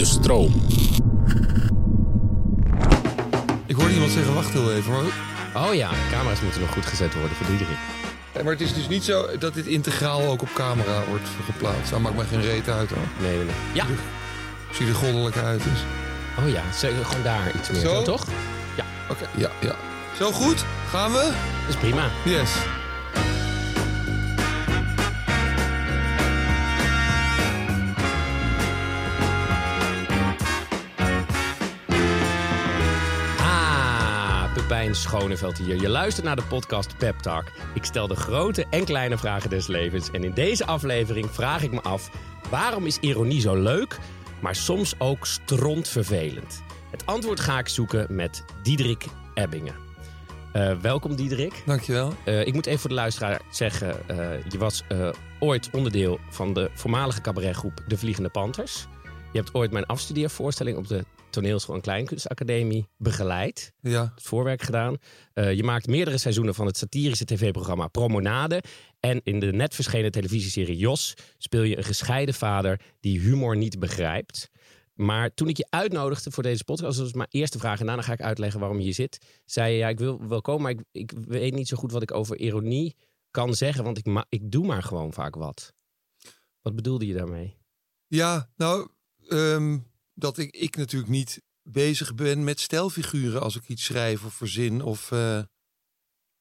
De stroom. Ik hoorde iemand zeggen, wacht heel even. Maar, Oh ja, camera's moeten nog goed gezet worden voor Diederik. maar het is dus niet zo dat dit integraal ook op camera wordt geplaatst. Dat maakt mij geen reet uit hoor. Nee, nee, nee. Ja. Zie er goddelijk uit is. Oh ja, zeg gewoon daar iets meer. Zo? Zo, toch? Oké, ja, ja. Zo goed? Gaan we? Dat is prima. Yes. Pepijn Schoneveld hier. Je luistert naar de podcast Pep Talk. Ik stel de grote en kleine vragen des levens. En in deze aflevering vraag ik me af... waarom is ironie zo leuk, maar soms ook strontvervelend? Het antwoord ga ik zoeken met Diederik Ebbingen. Eh, welkom Diederik. Dankjewel. Eh, ik moet even voor de luisteraar zeggen... eh, je was ooit onderdeel van de voormalige cabaretgroep De Vliegende Panthers. Je hebt ooit mijn afstudeervoorstelling op de Toneelschool en Kleinkunstacademie begeleid. Ja. Het voorwerk gedaan. Eh, je maakt meerdere seizoenen van het satirische tv-programma Promonade. En in de net verschenen televisieserie Jos speel je een gescheiden vader die humor niet begrijpt. Maar toen ik je uitnodigde voor deze podcast, dat was mijn eerste vraag. En daarna ga ik uitleggen waarom je hier zit. Zei je, ja, ik wil wel komen, maar ik, ik weet niet zo goed wat ik over ironie kan zeggen. Want ik, ma- ik doe maar gewoon vaak wat. Wat bedoelde je daarmee? Ja, nou, ehm, dat ik, ik natuurlijk niet bezig ben met stijlfiguren als ik iets schrijf of verzin. Of eh,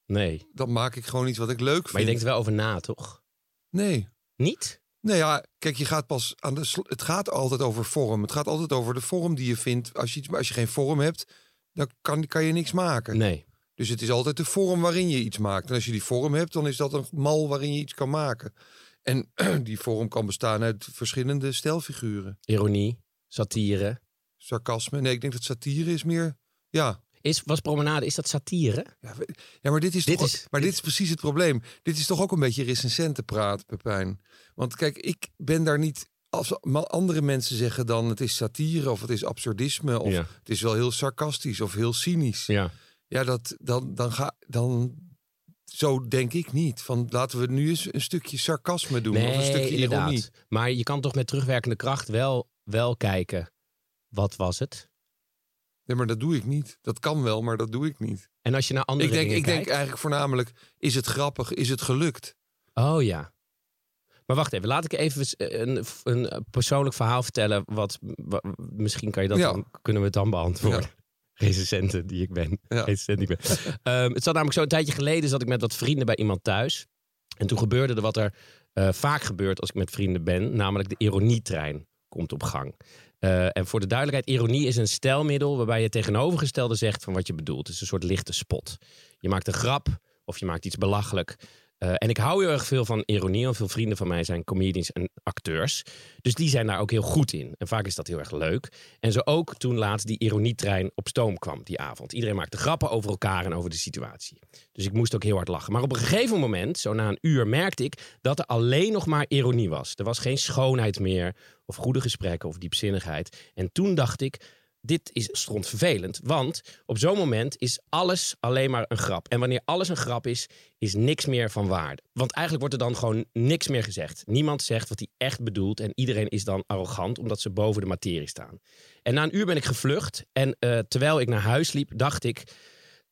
Nee. dan maak ik gewoon iets wat ik leuk vind. Maar je denkt er wel over na, toch? Nee. Niet? Nee, ja, kijk, je gaat pas aan de. Het gaat altijd over vorm. Het gaat altijd over de vorm die je vindt. Als je, iets, als je geen vorm hebt, dan kan, kan je niks maken. Nee. Dus het is altijd de vorm waarin je iets maakt. En als je die vorm hebt, dan is dat een mal waarin je iets kan maken. En die vorm kan bestaan uit verschillende stijlfiguren. Ironie, satire. Sarcasme. Nee, ik denk dat satire is meer. Ja. Is, was Promenade, is dat satire? Ja, ja maar, dit is, Dit toch, is- maar dit- dit is precies het probleem. Dit is toch ook een beetje recensentenpraat, Pepijn. Want kijk, ik ben daar niet... Als andere mensen zeggen dan het is satire of het is absurdisme... of Ja. het is wel heel sarcastisch of heel cynisch. Ja. Ja, dat, dan, dan ga... Dan, zo denk ik niet. Van laten we nu eens een stukje sarcasme doen. of een stukje ironie. Maar je kan toch met terugwerkende kracht wel, wel kijken. Wat was het? Nee, maar dat doe ik niet. Dat kan wel, maar dat doe ik niet. En als je naar andere Ik denk, dingen ik denk eigenlijk voornamelijk, is het grappig? Is het gelukt? Oh ja. Maar wacht even, laat ik even een, een persoonlijk verhaal vertellen. Wat, wa- misschien kan je dat Ja. dan, kunnen we het dan beantwoorden. Recensenten die ik ben. Ja. Recensent die ik ben. Ehm, het zat namelijk zo een tijdje geleden zat ik met wat vrienden bij iemand thuis. En toen gebeurde er wat er eh, vaak gebeurt als ik met vrienden ben. Namelijk de ironietrein komt op gang. Eh, en voor de duidelijkheid, ironie is een stijlmiddel waarbij je tegenovergestelde zegt van wat je bedoelt. Het is een soort lichte spot. Je maakt een grap of je maakt iets belachelijk. Eh, en ik hou heel erg veel van ironie. Want veel vrienden van mij zijn comedians en acteurs. Dus die zijn daar ook heel goed in. En vaak is dat heel erg leuk. En zo ook toen laatst die ironietrein op stoom kwam die avond. Iedereen maakte grappen over elkaar en over de situatie. Dus ik moest ook heel hard lachen. Maar op een gegeven moment, zo na een uur, merkte ik dat er alleen nog maar ironie was. Er was geen schoonheid meer, of goede gesprekken, of diepzinnigheid. En toen dacht ik, dit is stront vervelend. Want op zo'n moment is alles alleen maar een grap. En wanneer alles een grap is, is niks meer van waarde. Want eigenlijk wordt er dan gewoon niks meer gezegd. Niemand zegt wat hij echt bedoelt. En iedereen is dan arrogant omdat ze boven de materie staan. En na een uur ben ik gevlucht. En eh, terwijl ik naar huis liep, dacht ik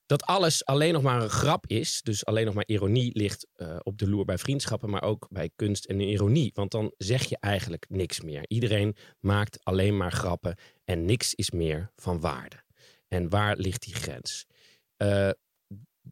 dat alles alleen nog maar een grap is. Dus alleen nog maar ironie ligt eh, op de loer bij vriendschappen, maar ook bij kunst en ironie. Want dan zeg je eigenlijk niks meer. Iedereen maakt alleen maar grappen en niks is meer van waarde. En waar ligt die grens? Eh,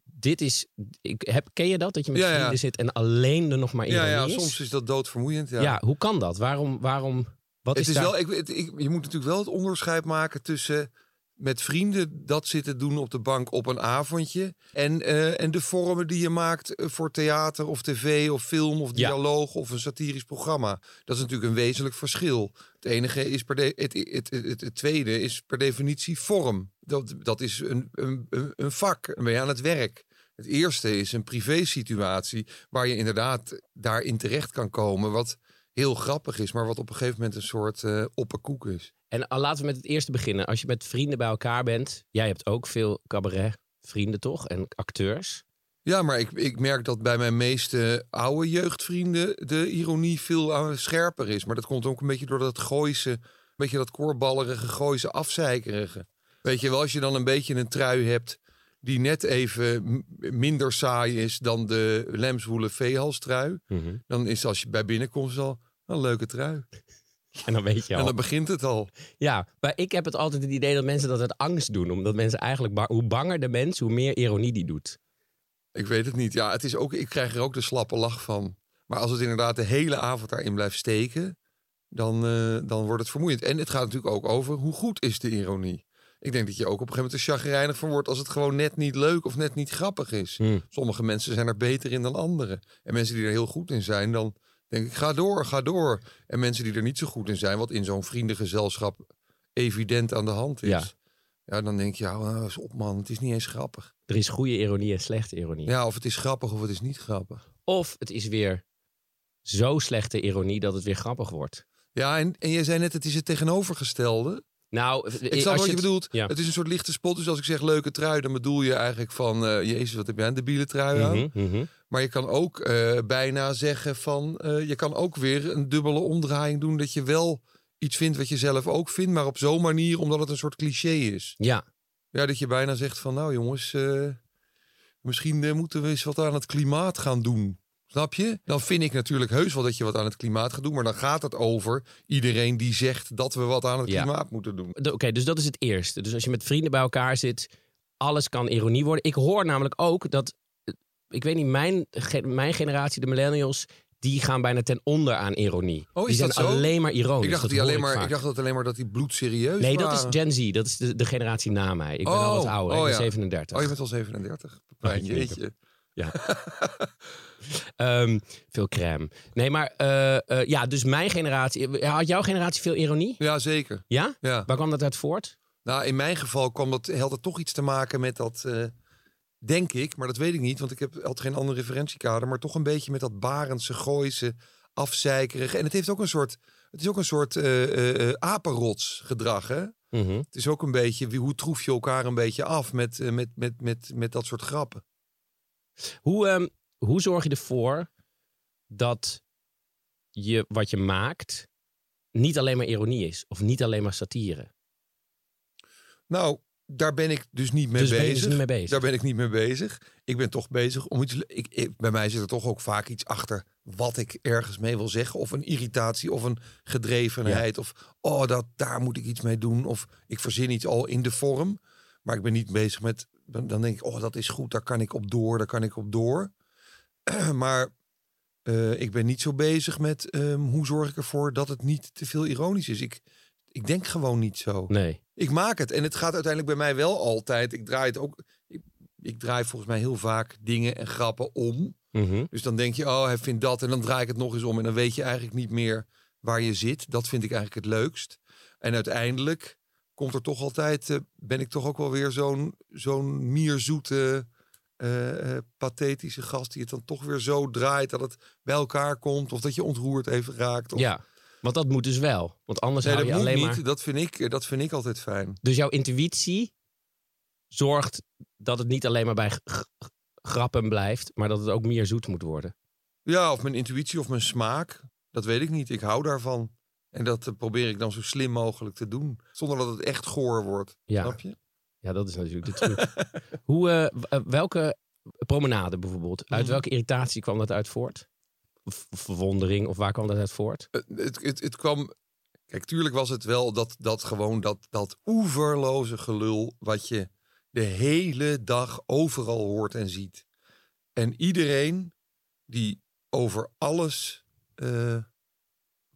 dit is, ik heb, ken je dat? Dat je met Ja, ja. vrienden zit en alleen er nog maar ironie Ja, ja, is? soms is dat doodvermoeiend. Ja. Ja. hoe kan dat? Waarom, waarom, wat het is, is daar... wel, ik, het- ik- je moet natuurlijk wel het onderscheid maken tussen met vrienden dat zitten doen op de bank op een avondje. En, eh, en de vormen die je maakt eh, voor theater of tv of film of Ja. dialoog of een satirisch programma. Dat is natuurlijk een wezenlijk verschil. Het enige is per de, het, het, het, het, tweede is per definitie vorm. Dat, dat is een, een, een- vak. Dan ben je aan het werk. Het eerste is een privé-situatie waar je inderdaad daarin terecht kan komen. Wat heel grappig is, maar wat op een gegeven moment een soort eh opperkoek is. En uh, laten we met het eerste beginnen. Als je met vrienden bij elkaar bent, jij hebt ook veel cabaret vrienden toch en acteurs. Ja, maar ik, ik merk dat bij mijn meeste oude jeugdvrienden de ironie veel eh, scherper is. Maar dat komt ook een beetje door dat Gooise beetje dat koorballerige, gooise, afzeikerige. Weet je wel, als je dan een beetje een trui hebt die net even minder saai is dan de lemswoele veehalstrui. Mhm. Dan is als je bij binnenkomst al een leuke trui. En dan weet je En al. dan begint het al. Ja, maar ik heb het altijd het idee dat mensen dat uit angst doen. Omdat mensen eigenlijk, ba- hoe banger de mens, hoe meer ironie die doet. Ik weet het niet. Ja, het is ook, ik krijg er ook de slappe lach van. Maar als het inderdaad de hele avond daarin blijft steken, dan, eh, dan wordt het vermoeiend. En het gaat natuurlijk ook over hoe goed is de ironie. Ik denk dat je ook op een gegeven moment er chagrijnig van wordt als het gewoon net niet leuk of net niet grappig is. Hmm. Sommige mensen zijn er beter in dan anderen. En mensen die er heel goed in zijn, dan denk ik ga door, ga door. En mensen die er niet zo goed in zijn, wat in zo'n vriendengezelschap evident aan de hand is. Ja. Ja, dan denk je, ja, op man, het is niet eens grappig. Er is goede ironie en slechte ironie. Ja, of het is grappig of het is niet grappig. Of het is weer zo slechte ironie dat het weer grappig wordt. Ja, en, en jij zei net, het is het tegenovergestelde. Nou, Ik snap als wat je het- bedoelt. Ja. Het is een soort lichte spot. Dus als ik zeg leuke trui, dan bedoel je eigenlijk van... eh, Jezus, wat heb jij een debiele trui aan? Mhm, mhm. Maar je kan ook eh, bijna zeggen van... eh, je kan ook weer een dubbele omdraaiing doen... dat je wel iets vindt wat je zelf ook vindt... maar op zo'n manier omdat het een soort cliché is. Ja, Ja, dat je bijna zegt van... nou jongens, eh, misschien moeten we eens wat aan het klimaat gaan doen. Snap je? Dan vind ik natuurlijk heus wel dat je wat aan het klimaat gaat doen... maar dan gaat het over iedereen die zegt dat we wat aan het Ja. klimaat moeten doen. Oké, dus dat is het eerste. Dus als je met vrienden bij elkaar zit, alles kan ironie worden. Ik hoor namelijk ook dat, ik weet niet, mijn, mijn generatie, de millennials, die gaan bijna ten onder aan ironie. Oh, is die zijn dat zo? alleen maar ironisch. Ik dacht, dat die alleen maar, ik dacht dat alleen maar dat die bloedserieus Nee, dat is Gen Z. Dat is de, de generatie na mij. Ik ben al wat Oh, ouder. oh ik ben ja. 37. Oh, je bent al 37. Pepijn, Oh, jeetje. Ja. Ehm, veel crème. Nee, maar eh, eh, ja, dus mijn generatie. Had jouw generatie veel ironie? Ja, zeker. Ja? Ja. Waar kwam dat uit voort? Nou, in mijn geval kwam dat, had het toch iets te maken met dat, eh, denk ik, maar dat weet ik niet, want ik heb altijd geen ander referentiekader, maar toch een beetje met dat Barendse, Gooise, afzeikerige. En het heeft ook een soort, het is ook een soort apenrots gedrag, hè? Mhm. Het is ook een beetje, hoe troef je elkaar een beetje af met, met, met, met, met dat soort grappen. Hoe, ehm, hoe zorg je ervoor dat je wat je maakt niet alleen maar ironie is of niet alleen maar satire? Nou, daar ben ik dus niet mee dus bezig. dus niet mee bezig. Daar ben ik niet mee bezig. Ik ben toch bezig om iets. Ik, ik- bij mij zit er toch ook vaak iets achter wat ik ergens mee wil zeggen. Of een irritatie of een gedrevenheid. Of oh, dat, daar moet ik iets mee doen. Of ik verzin iets al in de vorm. Maar ik ben niet bezig met. Dan dan denk ik, oh, dat is goed. Daar kan ik op door. Daar kan ik op door. maar eh, ik ben niet zo bezig met ehm, hoe zorg ik ervoor dat het niet te veel ironisch is. Ik, ik denk gewoon niet zo. Nee. Ik maak het. En het gaat uiteindelijk bij mij wel altijd. Ik draai het ook. Ik, ik draai volgens mij heel vaak dingen en grappen om. Mhm. Dus dan denk je, oh, hij vindt dat. En dan draai ik het nog eens om. En dan weet je eigenlijk niet meer waar je zit. Dat vind ik eigenlijk het leukst. En uiteindelijk komt er toch altijd. eh, ben ik toch ook wel weer zo'n zo'n mierzoete. eh, eh, pathetische gast die het dan toch weer zo draait dat het bij elkaar komt of dat je ontroerd even raakt. Of... Ja, want dat moet dus wel. Want anders nee, hou dat je moet alleen niet. maar... Dat vind ik, dat vind ik altijd fijn. Dus jouw intuïtie zorgt dat het niet alleen maar bij grappen blijft, maar dat het ook meer zoet moet worden. Ja, of mijn intuïtie of mijn smaak. Dat weet ik niet. Ik hou daarvan. En dat eh, probeer ik dan zo slim mogelijk te doen. Zonder dat het echt goor wordt. Ja. Snap je? Ja, dat is natuurlijk de truc. Hoe, eh, eh, welke promenade bijvoorbeeld, uit Mhm. welke irritatie kwam dat uit voort? Verwondering, of waar kwam dat uit voort? Het, het, het, het kwam... Kijk, tuurlijk was het wel dat, dat gewoon dat, dat oeverloze gelul... wat je de hele dag overal hoort en ziet. En iedereen die over alles eh,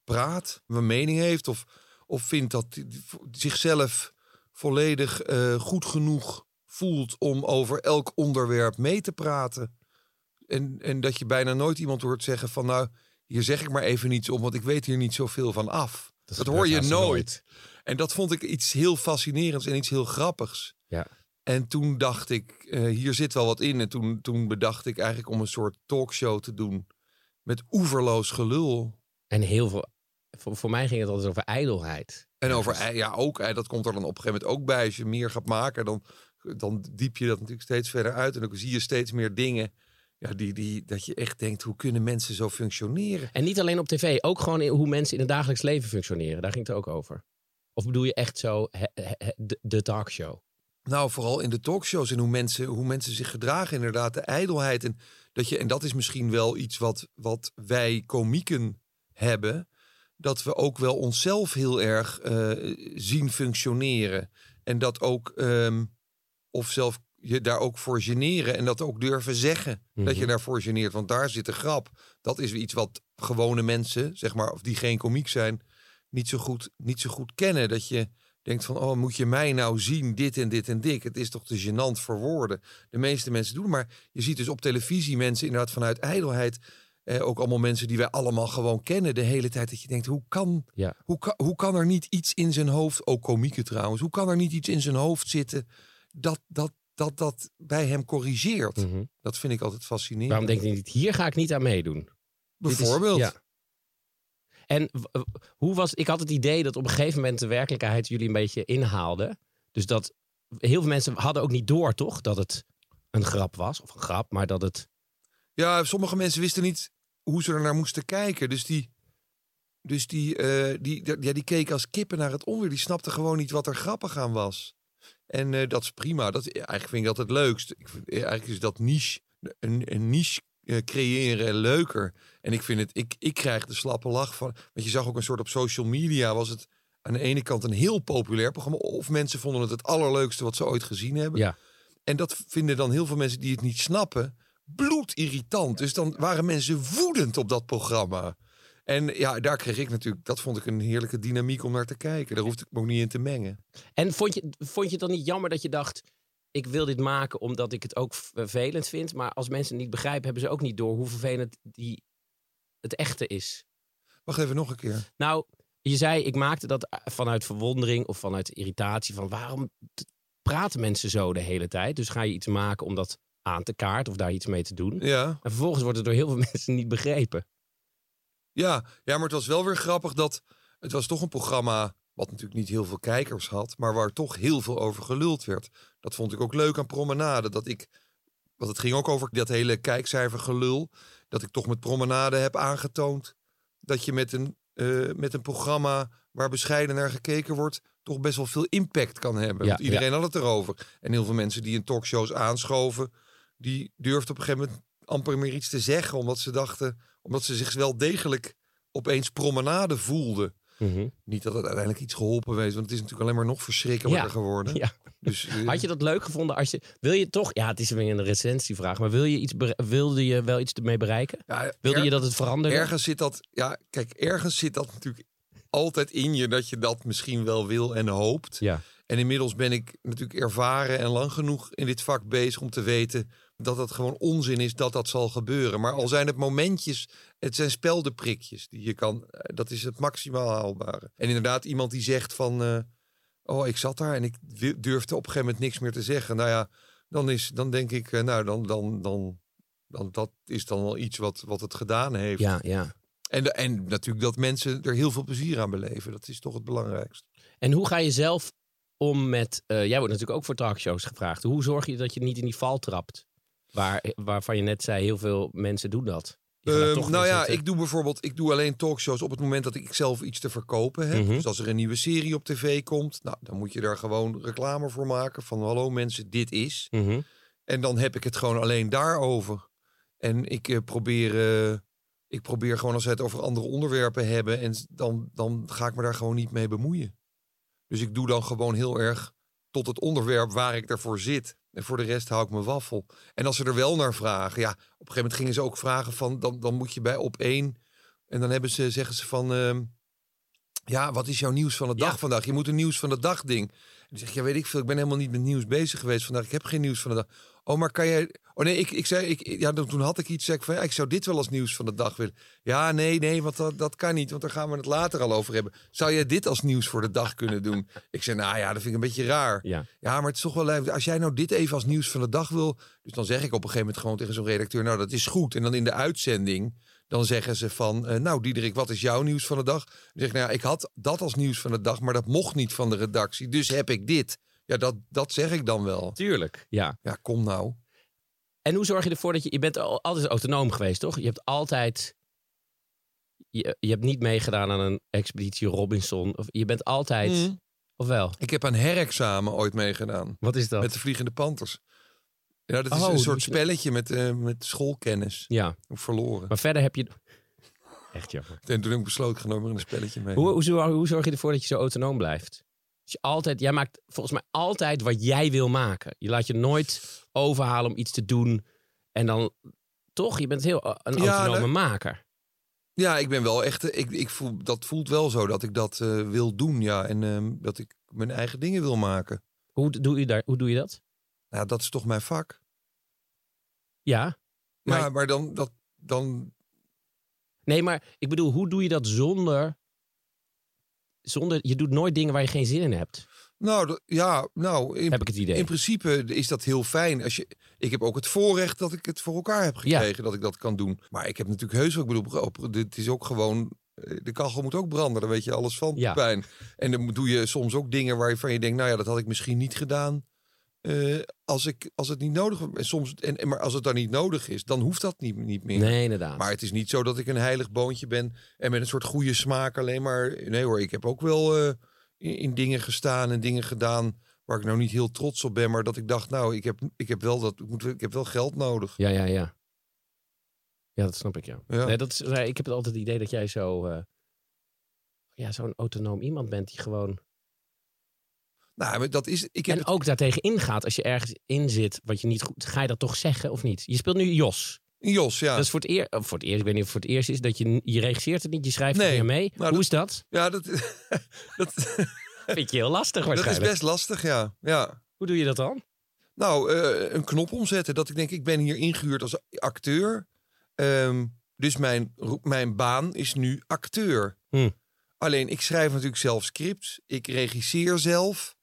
praat, een mening heeft... of, of vindt dat zichzelf volledig eh, goed genoeg voelt... om over elk onderwerp mee te praten... En, en dat je bijna nooit iemand hoort zeggen van nou, hier zeg ik maar even niets om, want ik weet hier niet zoveel van af. Dat, hoor je nooit. En dat vond ik iets heel fascinerends en iets heel grappigs. Ja. En toen dacht ik, eh, hier zit wel wat in. En toen, toen bedacht ik eigenlijk om een soort talkshow te doen met oeverloos gelul. En heel veel, voor, voor mij ging het altijd over ijdelheid. En over, ja, ook, dat komt er dan op een gegeven moment ook bij. Als je meer gaat maken, dan, dan diep je dat natuurlijk steeds verder uit. En dan zie je steeds meer dingen. Ja, die, die, dat je echt denkt, hoe kunnen mensen zo functioneren? En niet alleen op tv, ook gewoon in hoe mensen in het dagelijks leven functioneren. Daar ging het ook over. Of bedoel je echt zo he- he- he- de, de talkshow? Nou, vooral in de talkshows en hoe mensen, hoe mensen zich gedragen, inderdaad, de ijdelheid. En dat, je, en dat is misschien wel iets wat, wat wij komieken hebben. Dat we ook wel onszelf heel erg eh, zien functioneren. En dat ook, ehm, of zelf je daar ook voor generen. En dat ook durven zeggen dat je Mhm. daarvoor geneert. Want daar zit de grap. Dat is iets wat gewone mensen, zeg maar, of die geen komiek zijn, niet zo goed, niet zo goed kennen. Dat je denkt van, oh, moet je mij nou zien, dit en dit en dit. Het is toch te gênant voor woorden. De meeste mensen doen maar je ziet dus op televisie mensen inderdaad vanuit ijdelheid... Eh, ook allemaal mensen die wij allemaal gewoon kennen de hele tijd. Dat je denkt, hoe kan, Ja. hoe, kan, hoe kan er niet iets in zijn hoofd... Ook komieken trouwens. Hoe kan er niet iets in zijn hoofd zitten dat dat, dat, dat bij hem corrigeert? Mhm. Dat vind ik altijd fascinerend. Waarom denk je niet, hier ga ik niet aan meedoen? Is- Bijvoorbeeld. ja. En hoe was, ik had het idee dat op een gegeven moment de werkelijkheid jullie een beetje inhaalde. Dus dat heel veel mensen hadden ook niet door, toch? Dat het een grap was, of een grap, maar dat het... Ja, sommige mensen wisten niet hoe ze er naar moesten kijken. Dus die, dus die, eh, die, die- ja, die keken als kippen naar het onweer. Die snapten gewoon niet wat er grappig aan was. En eh, dat is prima. Dat, eigenlijk vind ik dat het leukst. Ik vind, eh, eigenlijk is dat niche, een, een niche eh, creëren leuker. En ik vind het, ik, ik krijg de slappe lach van. Want je zag ook een soort op social media was het aan de ene kant een heel populair programma. Of mensen vonden het het allerleukste wat ze ooit gezien hebben. Ja. En dat vinden dan heel veel mensen die het niet snappen bloedirritant. Dus dan waren mensen woedend op dat programma. En ja, daar kreeg ik natuurlijk, dat vond ik een heerlijke dynamiek om naar te kijken. Daar hoefde ik me ook niet in te mengen. En vond je, vond je het dan niet jammer dat je dacht... ik wil dit maken omdat ik het ook vervelend vind... maar als mensen het niet begrijpen, hebben ze ook niet door... hoe vervelend die, het echte is. Wacht even nog een keer. Nou, je zei, ik maakte dat vanuit verwondering of vanuit irritatie. Van waarom praten mensen zo de hele tijd? Dus ga je iets maken om dat aan te kaarten of daar iets mee te doen. Ja, En vervolgens wordt het door heel veel mensen niet begrepen. Ja, ja, maar het was wel weer grappig dat het was toch een programma wat natuurlijk niet heel veel kijkers had, maar waar toch heel veel over geluld werd. Dat vond ik ook leuk aan Promenade, dat ik, want het ging ook over dat hele kijkcijfer gelul, dat ik toch met Promenade heb aangetoond dat je met een, eh, met een programma waar bescheiden naar gekeken wordt, toch best wel veel impact kan hebben. Ja, Want iedereen had het erover. En heel veel mensen die in talkshows aanschoven, die durfden op een gegeven moment amper meer iets te zeggen, omdat ze dachten, omdat ze zich wel degelijk opeens promenade voelden. Niet dat het uiteindelijk iets geholpen heeft, want het is natuurlijk alleen maar nog verschrikkelijker Ja, geworden. Ja. Dus, eh, Had je dat leuk gevonden als je... Wil je toch... Ja, het is weer een recensievraag. Maar wil je iets wilde je wel iets ermee bereiken? ja, Wilde je dat het veranderde? Ergens zit dat, ja, kijk, ergens zit dat natuurlijk altijd in je dat je dat misschien wel wil en hoopt. Ja. En inmiddels ben ik natuurlijk ervaren en lang genoeg in dit vak bezig om te weten dat het gewoon onzin is dat dat zal gebeuren. Maar al zijn het momentjes, het zijn speldenprikjes die je kan, eh, dat is het maximaal haalbare. En inderdaad, iemand die zegt van, eh, oh, ik zat daar en ik durfde op een gegeven moment niks meer te zeggen. Nou ja, dan, is, dan denk ik, eh, nou, dan, dan, dan, dan, dat is dan wel iets wat, wat het gedaan heeft. Ja, ja. En, en natuurlijk dat mensen er heel veel plezier aan beleven. Dat is toch het belangrijkste. En hoe ga je zelf om met... jij wordt natuurlijk ook voor talkshows gevraagd. Hoe zorg je dat je niet in die val trapt? Waar, waarvan je net zei, heel veel mensen doen dat. Ehm, nou ja, zitten. ik doe bijvoorbeeld ik doe alleen talkshows op het moment dat ik zelf iets te verkopen heb. Mhm. Dus als er een nieuwe serie op tv komt, nou, dan moet je daar gewoon reclame voor maken. Van hallo mensen, dit is. Mhm. En dan heb ik het gewoon alleen daarover. En ik eh, probeer, eh, ik probeer gewoon als we het over andere onderwerpen hebben. En dan, dan ga ik me daar gewoon niet mee bemoeien. Dus ik doe dan gewoon heel erg tot het onderwerp waar ik daarvoor zit. En voor de rest hou ik mijn waffel. En als ze er wel naar vragen, ja, op een gegeven moment gingen ze ook vragen van, dan, dan moet je bij op één. En dan hebben ze, zeggen ze van, ehm, ja, wat is jouw nieuws van de dag Ja. vandaag? Je moet een nieuws van de dag ding. En dan zeg ja, weet ik veel, ik ben helemaal niet met nieuws bezig geweest vandaag. Ik heb geen nieuws van de dag. Oh, maar kan jij... Oh nee, ik, ik zei, ik, ja, toen had ik iets, ik van, ja, ik zou dit wel als nieuws van de dag willen. Ja, nee, nee, want dat, dat kan niet, want daar gaan we het later al over hebben. Zou jij dit als nieuws voor de dag kunnen doen? Ik zei, nou ja, dat vind ik een beetje raar. Ja. Ja, maar het is toch wel leuk. Als jij nou dit even als nieuws van de dag wil. Dus dan zeg ik op een gegeven moment gewoon tegen zo'n redacteur: Nou, dat is goed. En dan in de uitzending. Dan zeggen ze van, eh, nou Diederik, wat is jouw nieuws van de dag? Dan zeg ik, nou ja, ik had dat als nieuws van de dag, maar dat mocht niet van de redactie. Dus heb ik dit. Ja, dat, dat zeg ik dan wel. Tuurlijk, ja. Ja, kom nou. En hoe zorg je ervoor dat je... Je bent al- altijd autonoom geweest, toch? Je hebt altijd... Je, je hebt niet meegedaan aan een expeditie Robinson. Of je bent altijd Mm. Of wel? Ik heb aan herexamen ooit meegedaan. Wat is dat? Met de Vliegende Panthers. Ja, dat is Oh, een soort spelletje met, eh, met schoolkennis. Ja, verloren. maar verder heb je... Echt jammer. En toen heb ik besloten, in een spelletje mee. Hoe, hoe zorg je ervoor dat je zo autonoom blijft? Dus je altijd, jij maakt volgens mij altijd wat jij wil maken. Je laat je nooit overhalen om iets te doen. En dan toch, je bent heel eh, een Ja, autonome maker. Ja, ik ben wel echt. Ik, ik voel, dat voelt wel zo dat ik dat eh, wil doen. Ja, en ehm, dat ik mijn eigen dingen wil maken. Hoe doe je, daar, hoe doe je dat? Nou, dat is toch mijn vak. Ja. Maar- ja, maar dan, dat, dan. Nee, maar ik bedoel, hoe doe je dat zonder... zonder je doet nooit dingen waar je geen zin in hebt, Nou, ja, nou, in, heb ik het idee. in principe is dat heel fijn. Als je, ik heb ook het voorrecht dat ik het voor elkaar heb gekregen, dat ik dat kan doen. Maar ik heb natuurlijk heus wel, ik bedoel, op- dit is ook gewoon. eh, De kachel moet ook branden, daar weet je alles van. Ja. Pijn. En dan doe je soms ook dingen waarvan je denkt, nou ja, dat had ik misschien niet gedaan. Eh, als, ik, als het niet nodig. En soms, en, maar als het dan niet nodig is, dan hoeft dat niet, niet meer. Nee, inderdaad. Maar het is niet zo dat ik een heilig boontje ben en met een soort goede smaak alleen maar. Nee hoor, ik heb ook wel eh, in, in dingen gestaan en dingen gedaan waar ik nou niet heel trots op ben, maar dat ik dacht, nou, ik heb, ik heb wel dat, ik, moet, ik heb wel geld nodig. Ja, ja, ja. Ja, dat snap ik, ja. Ja. Nee, dat is, ik heb het altijd het idee dat jij zo... eh, ja, zo'n autonoom iemand bent die gewoon... Nou, dat is. Ik heb En ook daartegen ingaat als je ergens in zit wat je niet goed... Ga je dat toch zeggen of niet? Je speelt nu Jos. Jos, ja. Dat is voor het, eer, of voor het eerst, ik weet niet of het voor het eerst is, dat je, je regisseert het niet, je schrijft Nee. het mee. Nou, Hoe dat- is dat? Ja, dat, dat, Vind je heel lastig dat is best lastig, ja. ja. Hoe doe je dat dan? Nou, eh, een knop omzetten. Dat ik denk, ik ben hier ingehuurd als acteur. Ehm, dus mijn, mijn baan is nu acteur. Hm. Alleen, ik schrijf natuurlijk zelf scripts. Ik regisseer zelf.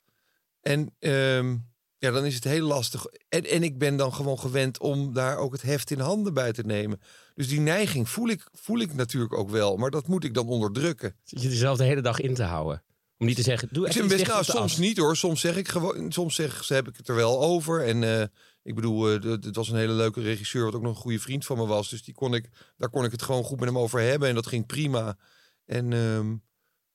En ehm, ja, dan is het heel lastig. En, en ik ben dan gewoon gewend om daar ook het heft in handen bij te nemen. Dus die neiging voel ik, voel ik natuurlijk ook wel. Maar dat moet ik dan onderdrukken. Zit je jezelf de hele dag in te houden? Om niet te zeggen, doe Ik best, dicht nou, soms niet hoor. Soms zeg ik gewoon, soms zeg, ze heb ik het er wel over. En eh, ik bedoel, d- het was een hele leuke regisseur, wat ook nog een goede vriend van me was. Dus die kon ik, daar kon ik het gewoon goed met hem over hebben. En dat ging prima. En, ehm,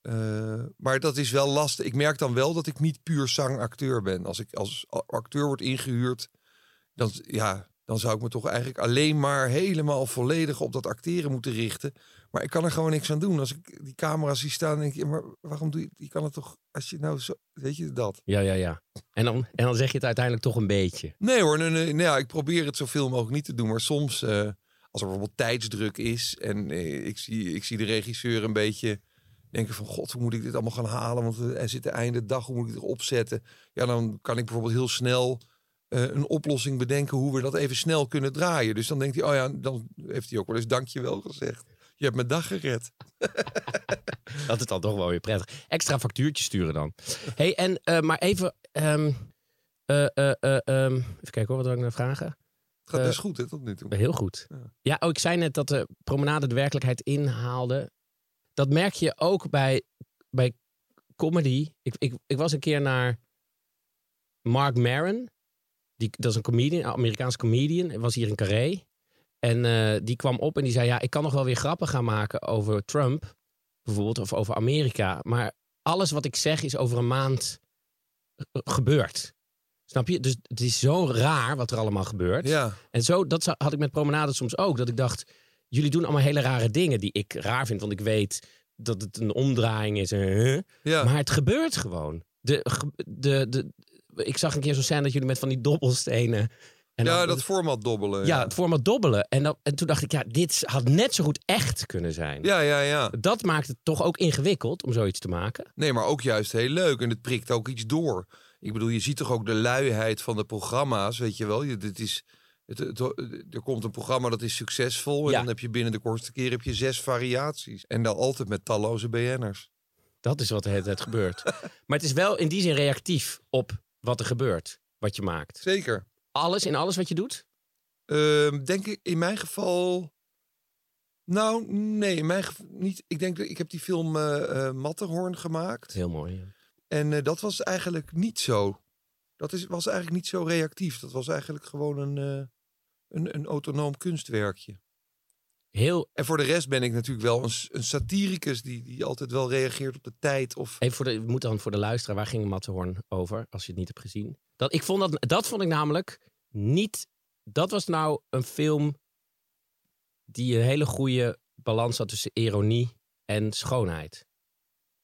eh, maar dat is wel lastig. Ik merk dan wel dat ik niet puur zangacteur ben. Als ik als acteur word ingehuurd, dan, ja, dan zou ik me toch eigenlijk alleen maar helemaal volledig op dat acteren moeten richten. Maar ik kan er gewoon niks aan doen. Als ik die camera's zie staan, denk ik, ja, maar waarom doe je Je kan het toch, als je nou zo, weet je dat? Ja, ja, ja. En dan, en dan zeg je het uiteindelijk toch een beetje. Nee hoor, nee, nee, nee, ja, ik probeer het zoveel mogelijk niet te doen. Maar soms, eh, als er bijvoorbeeld tijdsdruk is en eh, ik, zie, ik zie de regisseur een beetje denken van... God, hoe moet ik dit allemaal gaan halen? Want er zit de einde dag, hoe moet ik het opzetten? Ja, dan kan ik bijvoorbeeld heel snel eh, een oplossing bedenken hoe we dat even snel kunnen draaien. Dus dan denkt hij, oh ja, dan heeft hij ook wel eens dankjewel gezegd. Je hebt mijn dag gered. Dat is dan toch wel weer prettig. Extra factuurtje sturen dan. hey, en eh, maar even... ehm, eh, eh, eh, ehm, even kijken hoor, wat wil ik nou vragen? Het gaat best goed hè, tot nu toe. Heel goed. Ja. Ja, oh, ik zei net dat de promenade de werkelijkheid inhaalde. Dat merk je ook bij, bij comedy. Ik, ik, ik was een keer naar Mark Maron. Die, dat is een comedian, een Amerikaanse comedian. Hij was hier in Carré. En eh, die kwam op en die zei... Ja, ik kan nog wel weer grappen gaan maken over Trump. Bijvoorbeeld, of over Amerika. Maar alles wat ik zeg is over een maand eh, gebeurd. Snap je? Dus het is zo raar wat er allemaal gebeurt. Ja, En zo, dat had ik met promenade soms ook. Dat ik dacht, jullie doen allemaal hele rare dingen die ik raar vind. Want ik weet dat het een omdraaiing is. huh? ja. Maar het gebeurt gewoon. De, de, de, ik zag een keer zo'n scène dat jullie met van die dobbelstenen... En ja dan- dat format dobbelen. ja, het format dobbelen. En, dan, en toen dacht ik, ja, dit had net zo goed echt kunnen zijn. ja, ja, ja. Dat maakt het toch ook ingewikkeld om zoiets te maken. Nee, maar ook juist heel leuk. En het prikt ook iets door. Ik bedoel, je ziet toch ook de luiheid van de programma's, weet je wel. Je, dit is, het, het- er komt een programma dat is succesvol. En Ja. dan heb je binnen de kortste keer heb je zes variaties. En dan altijd met talloze BN'ers. Dat is wat de hele tijd gebeurt. maar het is wel in die zin reactief op wat er gebeurt. Wat je maakt. Zeker. Alles in alles wat je doet? Ehm, denk ik in mijn geval... Nou, nee, in mijn geval niet. Ik denk dat ik heb die film eh eh, Matterhorn gemaakt. Heel mooi. ja. En eh, dat was eigenlijk niet zo. Dat is, was eigenlijk niet zo reactief. Dat was eigenlijk gewoon een, eh, een, een autonoom kunstwerkje. heel En voor de rest ben ik natuurlijk wel een, een satiricus die, die altijd wel reageert op de tijd. Of, Even voor de, we moeten dan voor de luisteraar, waar ging Matterhorn over, als je het niet hebt gezien? Dat, ik vond dat, dat vond ik namelijk niet, dat was nou een film die een hele goede balans had tussen ironie en schoonheid.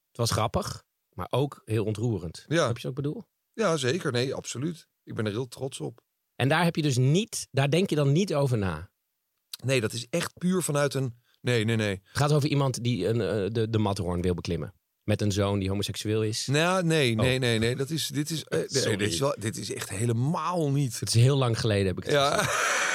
Het was grappig, maar ook heel ontroerend. Ja. Heb je wat ik bedoel? Ja, zeker. Nee, absoluut. Ik ben er heel trots op. En daar heb je dus niet, daar denk je dan niet over na. Nee, dat is echt puur vanuit een... Nee, nee, nee. Het gaat over iemand die een, eh, de, de Matterhorn wil beklimmen. Met een zoon die homoseksueel is. Nou, nee, nee, Oh. nee, nee. Dat is, dit, is, eh, nee, dit, is wel, dit is echt helemaal niet. Het is heel lang geleden heb ik het. Ja,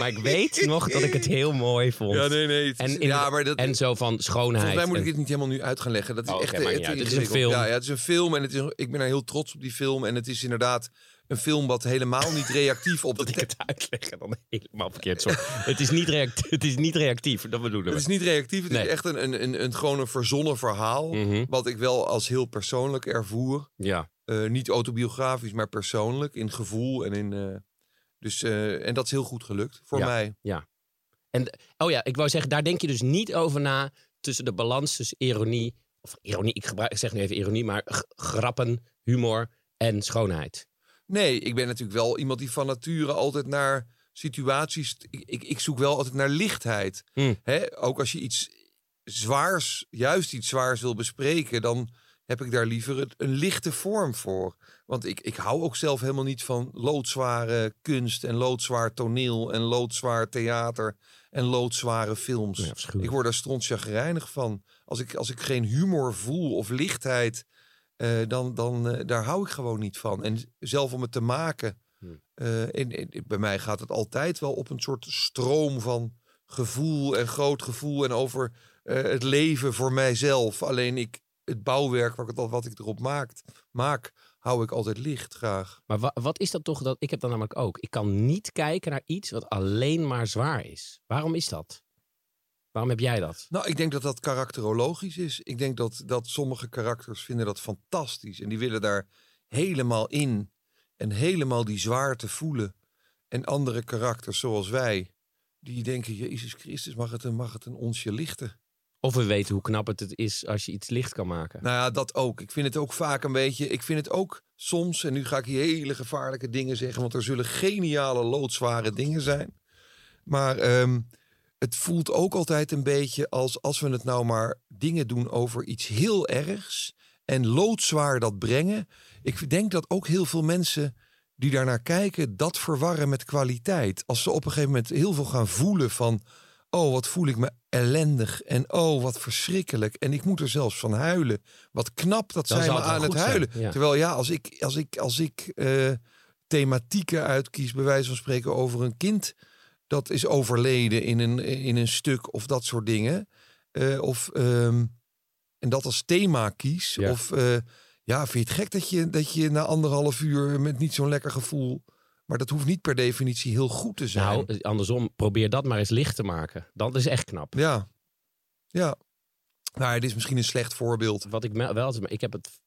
Maar ik weet nog dat ik het heel mooi vond. ja nee, nee. het is- En, in- ja, maar dat, en zo van schoonheid. Volgens mij moet ik dit niet helemaal nu uit gaan leggen. Dat is Oh, echt. Het is een film. Ja, ja, het is een film en het is, ik ben er heel trots op die film. En het is inderdaad een film wat helemaal niet reactief op dat ik het uitleg en dan helemaal verkeerd. Sorry. het, is niet reactief, het is niet reactief, dat bedoelen Het we. is niet reactief, het Nee. is echt een, een, een, een, gewoon een verzonnen verhaal. Mhm. Wat ik wel als heel persoonlijk ervoer. Ja. Eh, niet autobiografisch, maar persoonlijk. In gevoel en in... eh, dus, eh, en dat is heel goed gelukt voor Ja. mij. En, oh ja, ik wou zeggen, daar denk je dus niet over na tussen de balans tussen ironie, of ironie, ik, gebruik, ik zeg nu even ironie, maar grappen, humor en schoonheid. Nee, ik ben natuurlijk wel iemand die van nature altijd naar situaties. Ik, ik, ik zoek wel altijd naar lichtheid. Hmm. Hè? Ook als je iets zwaars, juist iets zwaars wil bespreken, dan heb ik daar liever een lichte vorm voor. Want ik, ik hou ook zelf helemaal niet van loodzware kunst en loodzwaar toneel en loodzwaar theater en loodzware films. Ja, ik word daar strontjagrijnig van. Als ik, als ik geen humor voel of lichtheid, eh, dan, dan eh, daar hou ik gewoon niet van. En zelf om het te maken, Hmm. eh, en, en bij mij gaat het altijd wel op een soort stroom van gevoel en groot gevoel en over het leven voor mijzelf. Alleen ik, het bouwwerk wat ik, wat ik erop maakt, maak, hou ik altijd licht graag. Maar wa- wat is dat toch? Dat, ik heb dat namelijk ook. Ik kan niet kijken naar iets wat alleen maar zwaar is. Waarom is dat? Waarom heb jij dat? Nou, ik denk dat dat karakterologisch is. Ik denk dat, dat sommige karakters vinden dat fantastisch. En die willen daar helemaal in. En helemaal die zwaarte voelen. En andere karakters zoals wij, die denken, Jezus Christus, mag het een, mag het een onsje lichten? Of we weten hoe knap het is als je iets licht kan maken. Nou ja, dat ook. Ik vind het ook vaak een beetje. Ik vind het ook soms, en nu ga ik hier hele gevaarlijke dingen zeggen, want er zullen geniale, loodzware dingen zijn. Maar ehm, het voelt ook altijd een beetje als als we het nou maar dingen doen over iets heel ergs en loodzwaar dat brengen. Ik denk dat ook heel veel mensen die daarnaar kijken, dat verwarren met kwaliteit. Als ze op een gegeven moment heel veel gaan voelen van. Oh, wat voel ik me ellendig. En oh, wat verschrikkelijk. En ik moet er zelfs van huilen. Wat knap dat Dan zij me aan het huilen. ja. Terwijl ja, als ik, als ik, als ik eh, thematieken uitkies, bij wijze van spreken, over een kind dat is overleden in een, in een stuk of dat soort dingen. eh, of ehm, en dat als thema kies. Ja. Of eh, ja, vind je het gek dat je, dat je na anderhalf uur met niet zo'n lekker gevoel. Maar dat hoeft niet per definitie heel goed te zijn. Nou, andersom, probeer dat maar eens licht te maken. Dat is echt knap. Ja. Ja. Nou, dit is misschien een slecht voorbeeld. Wat ik wel, ik heb het,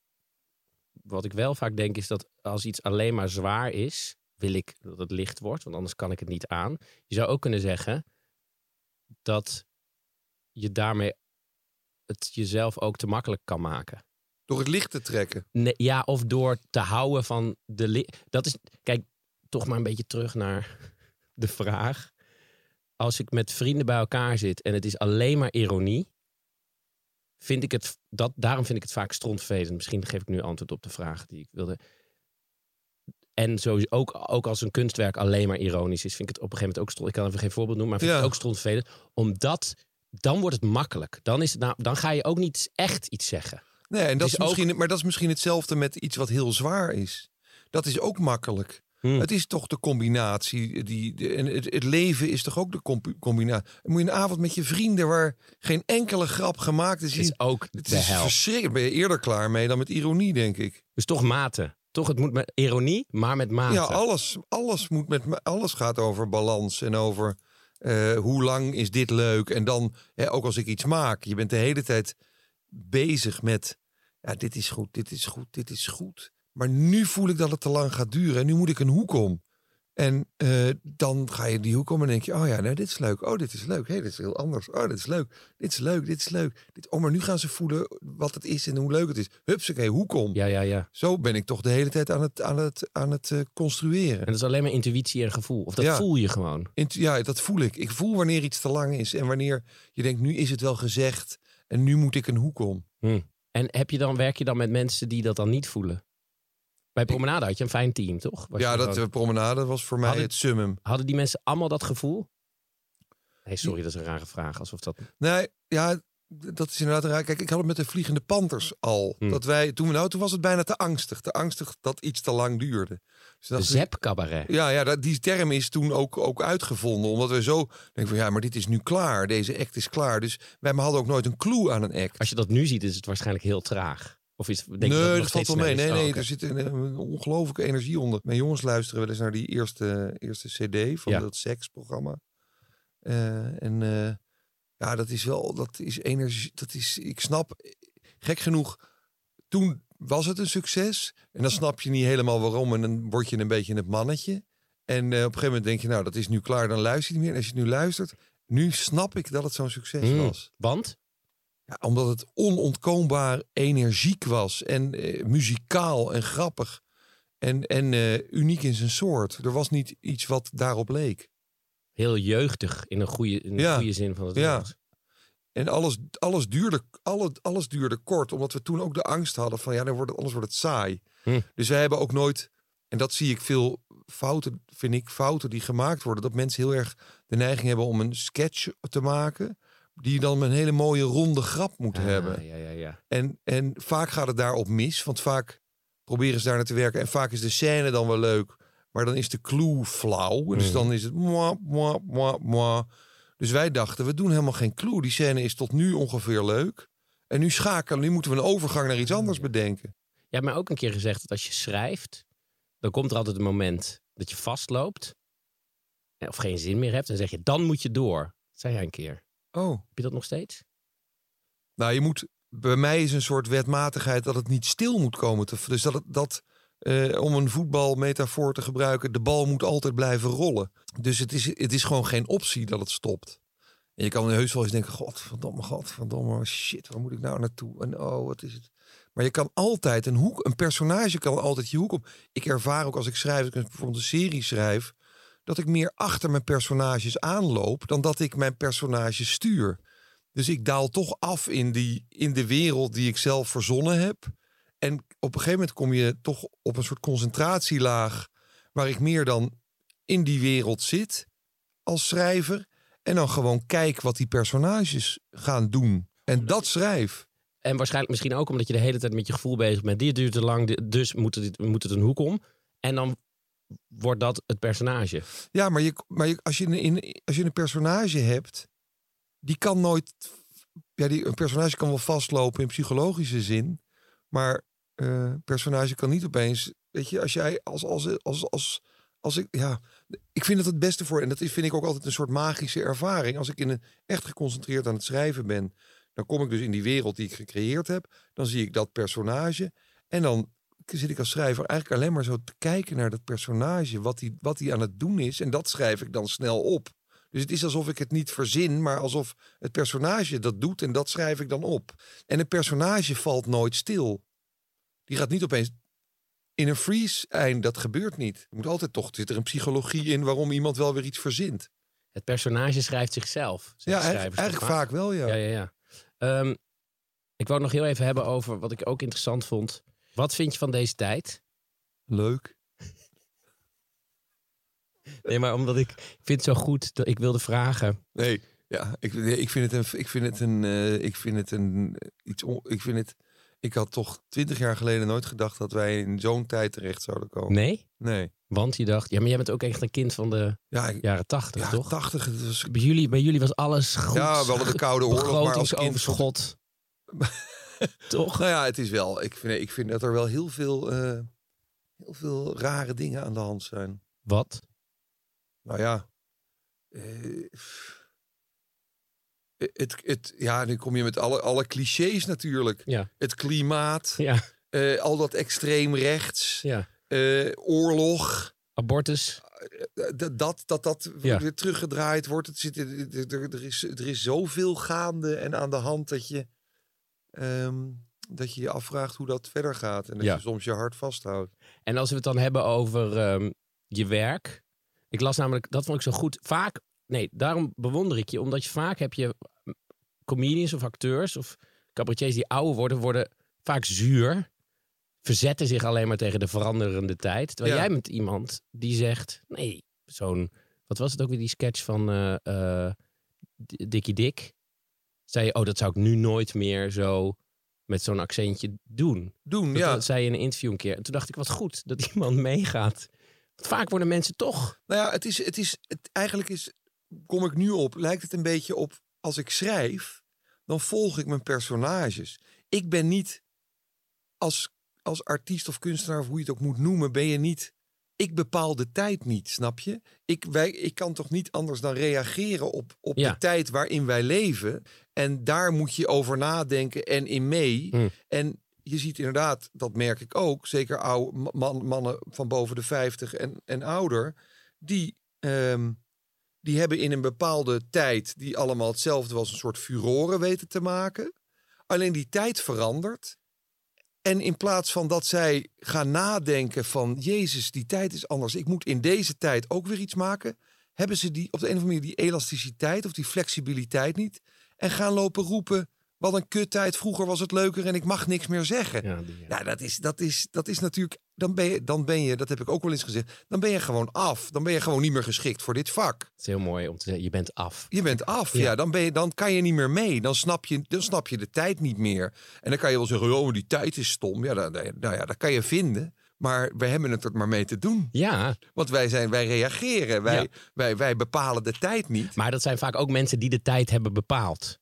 wat ik wel vaak denk is dat als iets alleen maar zwaar is, wil ik dat het licht wordt, want anders kan ik het niet aan. Je zou ook kunnen zeggen dat je daarmee het jezelf ook te makkelijk kan maken. Door het licht te trekken. Nee, ja, of door te houden van de. li- Dat is. Kijk, toch maar een beetje terug naar de vraag. Als ik met vrienden bij elkaar zit en het is alleen maar ironie. Vind ik het. Dat, daarom vind ik het vaak strontvervelend. Misschien geef ik nu antwoord op de vraag die ik wilde. En sowieso ook, ook als een kunstwerk alleen maar ironisch is, vind ik het op een gegeven moment ook stront. Ik kan even geen voorbeeld noemen, maar vind ik Ja. het ook strontvervelend. Omdat dan wordt het makkelijk. Dan, is het nou, dan ga je ook niet echt iets zeggen. Nee, en dat is is misschien, maar dat is misschien hetzelfde met iets wat heel zwaar is. Dat is ook makkelijk. Hmm. Het is toch de combinatie. Die, de, en het, het leven is toch ook de combinatie. Moet je een avond met je vrienden waar geen enkele grap gemaakt is. is ook het de is hel. verschrikkelijk. Ben je eerder klaar mee dan met ironie, denk ik. Dus toch mate. Toch, het moet met ironie, maar met mate. Ja, alles, alles, moet met, alles gaat over balans en over eh, hoe lang is dit leuk. En dan, hè, ook als ik iets maak, je bent de hele tijd bezig met, ja, dit is goed, dit is goed, dit is goed. Maar nu voel ik dat het te lang gaat duren en nu moet ik een hoek om. En eh, dan ga je die hoek om en denk je, oh ja, nou dit is leuk. Oh, dit is leuk. Hé, hey, dit is heel anders. Oh, dit is leuk. Dit is leuk, dit is leuk. Dit, oh, maar nu gaan ze voelen wat het is en hoe leuk het is. Hupsakee, hoek om. Ja, ja, ja. Zo ben ik toch de hele tijd aan het, aan het, aan het eh, construeren. En dat is alleen maar intuïtie en gevoel. Of dat Ja. voel je gewoon. Intu- ja, dat voel ik. Ik voel wanneer iets te lang is en wanneer je denkt, nu is het wel gezegd en nu moet ik een hoek om. En heb je dan, werk je dan met mensen die dat dan niet voelen? Bij Promenade had je een fijn team, toch? Was ja, dat eh, promenade was voor mij Hadden- het summum. Hadden die mensen allemaal dat gevoel? Nee, sorry, dat is een rare vraag. Alsof dat... Nee, ja, dat is inderdaad raar. Kijk, ik had het met de Vliegende Panthers al. Hm. Dat wij, toen, nou, toen was het bijna te angstig. Te angstig dat iets te lang duurde. Dus dat Zep cabaret. Ja, ja die term is toen ook, ook uitgevonden. Omdat we zo denken van ja, maar dit is nu klaar. Deze act is klaar. Dus wij hadden ook nooit een clue aan een act. Als je dat nu ziet, is het waarschijnlijk heel traag. Of is, denk nee, het dat valt wel mee. Nee, is? nee, Oh, er zit een, een ongelooflijke energie onder. Mijn jongens luisteren wel eens naar die eerste, eerste cd van Ja. dat seksprogramma. Eh, en eh, ja, dat is wel, dat is energie. Dat is, ik snap, gek genoeg, toen was het een succes. En dan snap je niet helemaal waarom. En dan word je een beetje het mannetje. En eh, op een gegeven moment denk je, nou, dat is nu klaar, dan luister je niet meer. En als je nu luistert, nu snap ik dat het zo'n succes Hmm. was. Want? Ja, omdat het onontkoombaar energiek was en eh, muzikaal en grappig en, en eh, uniek in zijn soort. Er was niet iets wat daarop leek. Heel jeugdig in een goede, in een Ja. goede zin van het Ja. woord. En alles, alles, duurde, alle, alles duurde kort, omdat we toen ook de angst hadden van ja, dan wordt het, anders wordt het saai. Hm. Dus wij hebben ook nooit, en dat zie ik veel fouten, vind ik, fouten die gemaakt worden, dat mensen heel erg de neiging hebben om een sketch te maken, die dan een hele mooie ronde grap moet Ah, hebben. Ja, ja, ja. En, en vaak gaat het daarop mis, want vaak proberen ze daar naar te werken. En vaak is de scène dan wel leuk, maar dan is de clue flauw. Dus Mhm. dan is het moi, moi, moi, moi. Dus wij dachten, we doen helemaal geen clue. Die scène is tot nu ongeveer leuk. En nu schakelen, nu moeten we een overgang naar iets anders bedenken. Je hebt mij ook een keer gezegd dat als je schrijft, dan komt er altijd een moment dat je vastloopt. eh, Of geen zin meer hebt. En dan zeg je, dan moet je door. Dat zei jij een keer. Oh. Heb je dat nog steeds? Nou, je moet, bij mij is een soort wetmatigheid dat het niet stil moet komen. Te, dus dat, het, dat eh, om een voetbalmetafoor te gebruiken, de bal moet altijd blijven rollen. Dus het is, het is gewoon geen optie dat het stopt. En je kan heus wel eens denken, godverdomme, godverdomme, shit, waar moet ik nou naartoe? En oh, wat is het? Maar je kan altijd een hoek, een personage kan altijd je hoek op. Ik ervaar ook als ik schrijf, als ik bijvoorbeeld een serie schrijf, dat ik meer achter mijn personages aanloop dan dat ik mijn personages stuur. Dus ik daal toch af in, die, in de wereld die ik zelf verzonnen heb. En op een gegeven moment kom je toch op een soort concentratielaag. waar ik meer dan in die wereld zit als schrijver. En dan gewoon kijk wat die personages gaan doen. En dat schrijf. En waarschijnlijk misschien ook omdat je de hele tijd met je gevoel bezig bent. Dit duurt te lang, dus moet het, moet het een hoek om. En dan wordt dat het personage. Ja, maar, je, maar je, als, je een, in, als je een personage hebt. die kan nooit. Ja, die, een personage kan wel vastlopen in psychologische zin. Maar eh, een personage kan niet opeens. Weet je, als jij als. als, als, als als ik, ja, ik vind het het beste voor, en dat vind ik ook altijd een soort magische ervaring. Als ik in een, echt geconcentreerd aan het schrijven ben, dan kom ik dus in die wereld die ik gecreëerd heb. Dan zie ik dat personage. En dan zit ik als schrijver eigenlijk alleen maar zo te kijken naar dat personage, wat hij wat die aan het doen is. En dat schrijf ik dan snel op. Dus het is alsof ik het niet verzin, maar alsof het personage dat doet en dat schrijf ik dan op. En een personage valt nooit stil. Die gaat niet opeens in een freeze eind, dat gebeurt niet. Er moet altijd toch zit er een psychologie in waarom iemand wel weer iets verzint. Het personage schrijft zichzelf. Ja, eigenlijk, vaak wel, ja. Ja, ja, ja. Ehm, ik wou nog heel even hebben over wat ik ook interessant vond. Wat vind je van deze tijd? Leuk. Nee, maar omdat ik, ik vind het zo goed dat ik wilde vragen. Nee, ja, ik, nee, ik vind het een, ik vind het een, eh, ik vind het een, eh, iets, on- ik vind het, ik had toch twintig jaar geleden nooit gedacht dat wij in zo'n tijd terecht zouden komen. Nee? Nee. Want je dacht, ja, maar jij bent ook echt een kind van de Ja, ik, jaren tachtig, ja, toch? tachtig, was, Bij jullie, bij jullie was alles goed. ja, we hadden de Koude Oorlog, maar als kind... Toch? Nou ja, het is wel, ik vind, ik vind dat er wel heel veel, eh, heel veel rare dingen aan de hand zijn. Wat? Nou ja. eh, het, het, ja, nu kom je met alle, alle clichés natuurlijk. Ja. Het klimaat, Ja, eh, al dat extreem rechts, ja. oorlog, Abortus. dat dat, dat, dat Ja. weer teruggedraaid wordt. Het zit, er, er is, er is zoveel gaande en aan de hand dat je, ehm, dat je je afvraagt hoe dat verder gaat. En dat Ja. je soms je hart vasthoudt. En als we het dan hebben over ehm, je werk. Ik las namelijk, dat vond ik zo goed. Vaak, nee, daarom bewonder ik je. Omdat je vaak heb je mm, comedians of acteurs of cabaretiers die ouder worden, worden vaak zuur. Verzetten zich alleen maar tegen de veranderende tijd. Terwijl Ja. jij bent iemand die zegt, nee, zo'n, wat was het ook weer, die sketch van eh, D- Dikkie Dik. Zei je, oh, dat zou ik nu nooit meer zo met zo'n accentje doen. Doen, Dat, ja. dat zei je in een interview een keer. En toen dacht ik, wat goed dat iemand meegaat. Want vaak worden mensen toch... Nou ja, het is, het is, het, eigenlijk is, kom ik nu op, lijkt het een beetje op, als ik schrijf, dan volg ik mijn personages. Ik ben niet, als, als artiest of kunstenaar, of hoe je het ook moet noemen, ben je niet, ik bepaal de tijd niet, snap je? Ik, wij, ik kan toch niet anders dan reageren op, op Ja. de tijd waarin wij leven. En daar moet je over nadenken en in mee. Hmm. En je ziet inderdaad, dat merk ik ook, zeker oude ma- man, mannen van boven de 50 en, en ouder, die, ehm, die hebben in een bepaalde tijd, die allemaal hetzelfde was, een soort furoren weten te maken. Alleen die tijd verandert. En in plaats van dat zij gaan nadenken van, Jezus, die tijd is anders, ik moet in deze tijd ook weer iets maken, hebben ze die op de een of andere manier die elasticiteit of die flexibiliteit niet. En gaan lopen roepen, wat een kuttijd, vroeger was het leuker en ik mag niks meer zeggen. Ja, die, Ja, dat is, dat is, dat is natuurlijk. Dan ben, je, dan ben je, dat heb ik ook wel eens gezegd. Dan ben je gewoon af. Dan ben je gewoon niet meer geschikt voor dit vak. Het is heel mooi om te zeggen, je bent af. Je bent af. Ja. Ja, dan, ben je, dan kan je niet meer mee. Dan snap, je, dan snap je de tijd niet meer. En dan kan je wel zeggen: oh, die tijd is stom. Ja, dat, nou ja, dat kan je vinden. Maar we hebben het er maar mee te doen. Ja, Want wij, zijn, wij reageren. Wij, Ja. wij, wij bepalen de tijd niet. maar dat zijn vaak ook mensen die de tijd hebben bepaald.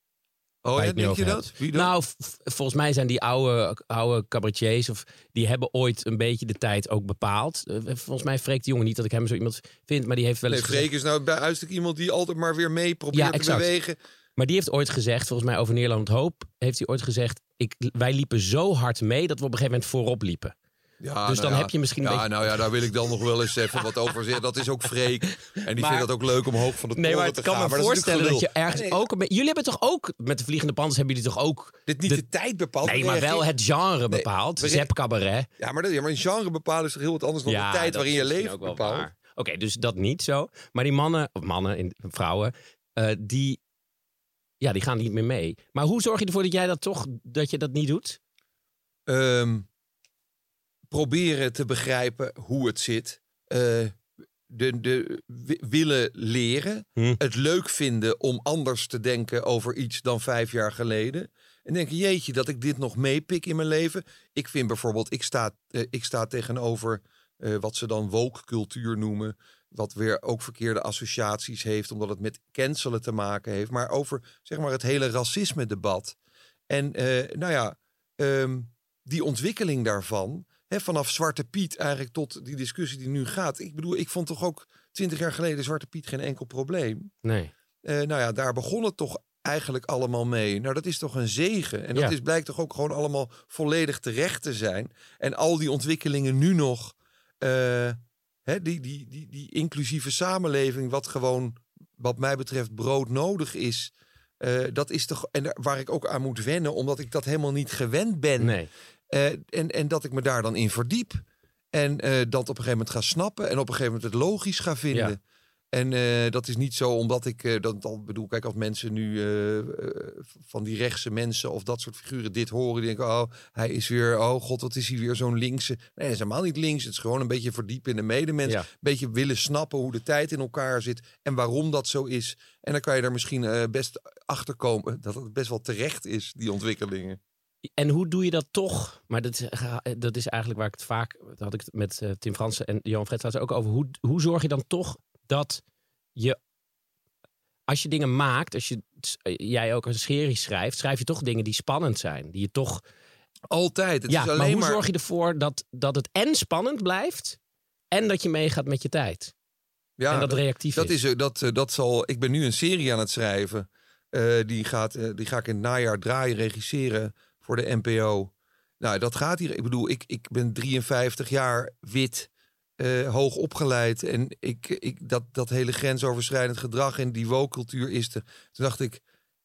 Oh, ja, denk je dat? Wie? Nou, volgens mij zijn die oude, oude cabaretiers... of die hebben ooit een beetje de tijd ook bepaald. Eh, Volgens mij Freek de Jonge niet dat ik hem zo iemand vind... maar die heeft wel nee, eens gezegd- Freek is nou bij uitstek iemand die altijd maar weer mee probeert Ja, te exact. bewegen. Maar die heeft ooit gezegd, volgens mij over Nederland Hoop... heeft hij ooit gezegd, ik, wij liepen zo hard mee... dat we op een gegeven moment voorop liepen. Ja, Dus nou dan ja. heb je misschien een Ja, beetje- nou ja, daar wil ik dan nog wel eens even wat over zeggen. Dat is ook Freek. En die Maar- vindt dat ook leuk om hoog van de Nee, maar het te kan gaan. me Maar dat voorstellen dat je ergens ook... Jullie hebben toch ook, met de Vliegende Pandas hebben jullie toch ook... Nee, dit niet de, tijd bepaalt. Nee, maar wel het genre bepaald. we re- Zep cabaret. Ja, maar, dat, ja, maar een genre bepalen is toch heel wat anders dan de tijd waarin je leeft bepaalt. waar. Oké, dus dat niet zo. Maar die mannen, of mannen, in- vrouwen, eh, die, ja, die gaan niet meer mee. Maar hoe zorg je ervoor dat jij dat toch, dat je dat niet doet? Ehm, proberen te begrijpen hoe het zit. Eh, de, de, wi- willen leren. Hm. Het leuk vinden om anders te denken over iets dan vijf jaar geleden. En denken, jeetje, dat ik dit nog meepik in mijn leven. Ik vind bijvoorbeeld, ik sta, eh, ik sta tegenover eh, wat ze dan woke cultuur noemen. Wat weer ook verkeerde associaties heeft, omdat het met cancelen te maken heeft. Maar over zeg maar, het hele racisme debat. En nou ja, ehm, die ontwikkeling daarvan, vanaf Zwarte Piet eigenlijk tot die discussie die nu gaat. Ik bedoel, ik vond toch ook twintig jaar geleden Zwarte Piet geen enkel probleem. Nee. Eh, nou ja, daar begon het toch eigenlijk allemaal mee. Nou, dat is toch een zegen. En dat Ja. is, blijkt toch ook gewoon allemaal volledig terecht te zijn. En al die ontwikkelingen nu nog, eh, die, die, die, die inclusieve samenleving, wat gewoon, wat mij betreft, broodnodig is. eh, dat is toch, en daar- waar ik ook aan moet wennen, omdat ik dat helemaal niet gewend ben. Nee. Eh, en, en dat ik me daar dan in verdiep. En eh, dat op een gegeven moment ga snappen. En op een gegeven moment het logisch ga vinden. Ja. En eh, dat is niet zo omdat ik eh, dat al bedoel. Kijk, als mensen nu van die rechtse mensen of dat soort figuren dit horen, die denken: Oh, hij is weer, oh god, wat is hij weer zo'n linkse. Nee, dat is helemaal niet links. Het is gewoon een beetje verdiepen in de medemens. Ja. Een beetje willen snappen hoe de tijd in elkaar zit en waarom dat zo is. En dan kan je daar misschien best achter komen dat het best wel terecht is, die ontwikkelingen. En hoe doe je dat toch? Maar dat is, dat is eigenlijk waar ik het vaak... Dat had ik het met eh, Tim Fransen en Johan Fred trouwens ook over. Hoe, hoe zorg je dan toch dat je... Als je dingen maakt, als je, jij ook een serie schrijft... schrijf je toch dingen die spannend zijn. Die je toch... Altijd. Het ja, is maar alleen hoe maar zorg je ervoor dat, dat het en spannend blijft... en dat je meegaat met je tijd? Ja, en dat, reactief dat is. is. eh, Dat, eh, dat zal, ik ben nu een serie aan het schrijven. Eh, die, gaat, eh, die ga ik in het najaar draaien, regisseren voor de NPO. Nou, dat gaat hier. Ik bedoel, ik, ik ben 53 jaar wit. eh, hoog opgeleid. En ik, ik, dat, dat hele grensoverschrijdend gedrag en die woke-cultuur is er. Toen dacht ik,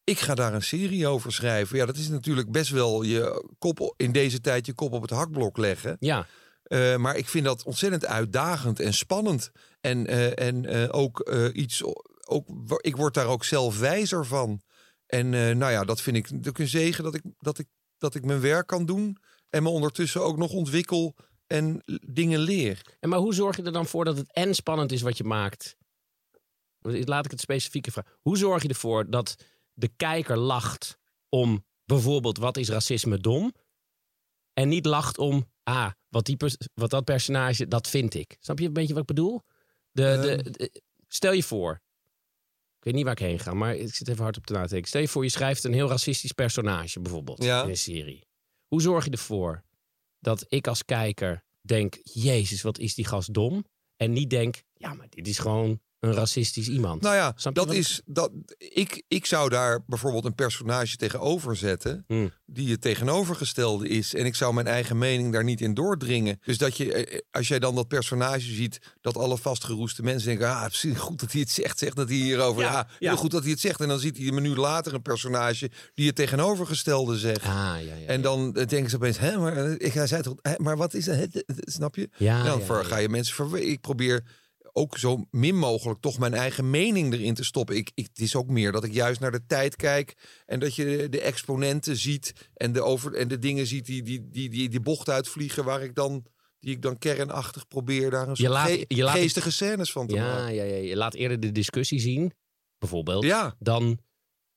ik ga daar een serie over schrijven. Ja, dat is natuurlijk best wel je kop in deze tijd je kop op het hakblok leggen. Ja, Eh, maar ik vind dat ontzettend uitdagend en spannend. En, eh, en ook iets, ook, ik word daar ook zelf wijzer van. En nou ja, dat vind ik natuurlijk een zegen dat ik, dat, ik, dat ik mijn werk kan doen. En me ondertussen ook nog ontwikkel en dingen leer. en maar hoe zorg je er dan voor dat het en spannend is wat je maakt? Laat ik het specifieke vragen. Hoe zorg je ervoor dat de kijker lacht om bijvoorbeeld wat is racisme dom? En niet lacht om, ah, wat, die wat dat personage, dat vind ik. Snap je een beetje wat ik bedoel? De, de, Ehm. de- stel je voor, weet niet waar ik heen ga, maar ik zit even hard op te nadenken. Stel je voor, je schrijft een heel racistisch personage bijvoorbeeld Ja. in een serie. Hoe zorg je ervoor dat ik als kijker denk, jezus, wat is die gast dom? En niet denk, ja, maar dit is gewoon een racistisch iemand. Nou ja, dat is, dat, ik, ik zou daar bijvoorbeeld een personage tegenover zetten. Hmm. die het tegenovergestelde is. En ik zou mijn eigen mening daar niet in doordringen. Dus dat je, eh, als jij dan dat personage ziet, dat alle vastgeroeste mensen denken: ah, goed dat hij het zegt, zegt dat hij hierover. Ja, Ja, ja. heel goed dat hij het zegt. En dan ziet hij een minuut later een personage die het tegenovergestelde zegt. Ah, ja, ja. En dan eh, denken ze opeens, hè, maar, eh, ik, hij zei toch, hè, maar wat is dat? Snap je? ja, dan ja, ver- ja. ga je mensen verwe- Ik probeer ook zo min mogelijk toch mijn eigen mening erin te stoppen. Ik, ik, het is ook meer dat ik juist naar de tijd kijk en dat je de, exponenten ziet en de, over, en de dingen ziet die die, die, die die bocht uitvliegen waar ik dan die ik dan kernachtig probeer daar een Je soort laat- ge- je laat geestige scènes van te Ja, maken. ja, ja, je laat eerder de discussie zien, bijvoorbeeld, Ja, dan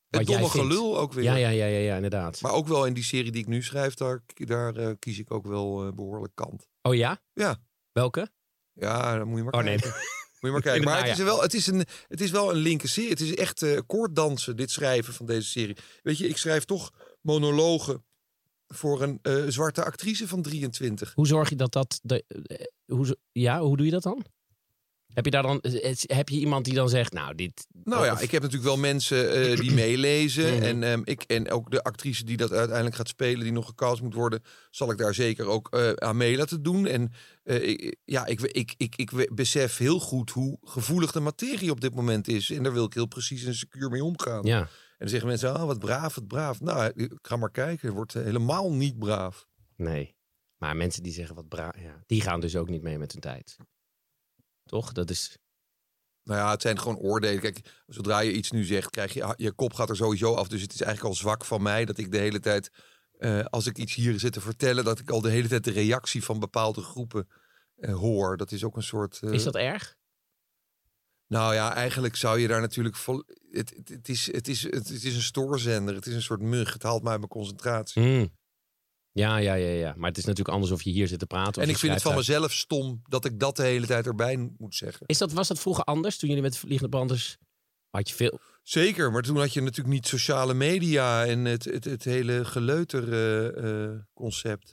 het domme vindt. gelul ook weer. Ja, ja, ja, ja, ja, inderdaad. Maar ook wel in die serie die ik nu schrijf, daar, daar eh, kies ik ook wel eh, behoorlijk kant. Oh ja? Ja. Welke? Ja, dan moet je maar Oh nee. kijken. Moet je maar kijken. Maar het is, wel, het, is een, het is wel een linker serie. Het is echt eh koorddansen, dit schrijven van deze serie. Weet je, ik schrijf toch monologen voor een eh, zwarte actrice van 23. Hoe zorg je dat dat... De, eh, hoe, ja, hoe doe je dat dan? Heb je daar dan... eh, Heb je iemand die dan zegt, nou, dit... Nou ja, of- ik heb natuurlijk wel mensen eh, die meelezen. Mhm. en, ehm, ik, en ook de actrice die dat uiteindelijk gaat spelen, die nog gecast moet worden, zal ik daar zeker ook eh, aan mee laten doen. En eh, ik, ja, ik, ik, ik, ik besef heel goed hoe gevoelig de materie op dit moment is. En daar wil ik heel precies en secuur mee omgaan. Ja. En dan zeggen mensen, ah, wat braaf, wat braaf. Nou, ik ga maar kijken. Het wordt eh, helemaal niet braaf. Nee. Maar mensen die zeggen wat bra... Ja, die gaan dus ook niet mee met hun tijd. Toch? Dat is... Nou ja, het zijn gewoon oordelen. Kijk, zodra je iets nu zegt, krijg je je kop gaat er sowieso af. Dus het is eigenlijk al zwak van mij dat ik de hele tijd, eh, als ik iets hier zit te vertellen, dat ik al de hele tijd de reactie van bepaalde groepen eh, hoor. Dat is ook een soort. eh, Is dat erg? Nou ja, eigenlijk zou je daar natuurlijk vol. Het, het, het is, het, is, het, is een stoorzender. Het is een soort mug. Het haalt mij mijn concentratie. Hmm. Ja, ja, ja, ja. Maar het is natuurlijk anders of je hier zit te praten. of En ik vind het van uit- mezelf stom dat ik dat de hele tijd erbij moet zeggen. Is dat, was dat vroeger anders? Toen jullie met Vliegende Branders... Had je veel... Zeker, maar toen had je natuurlijk niet sociale media en het, het, het hele geleuter eh, eh, concept.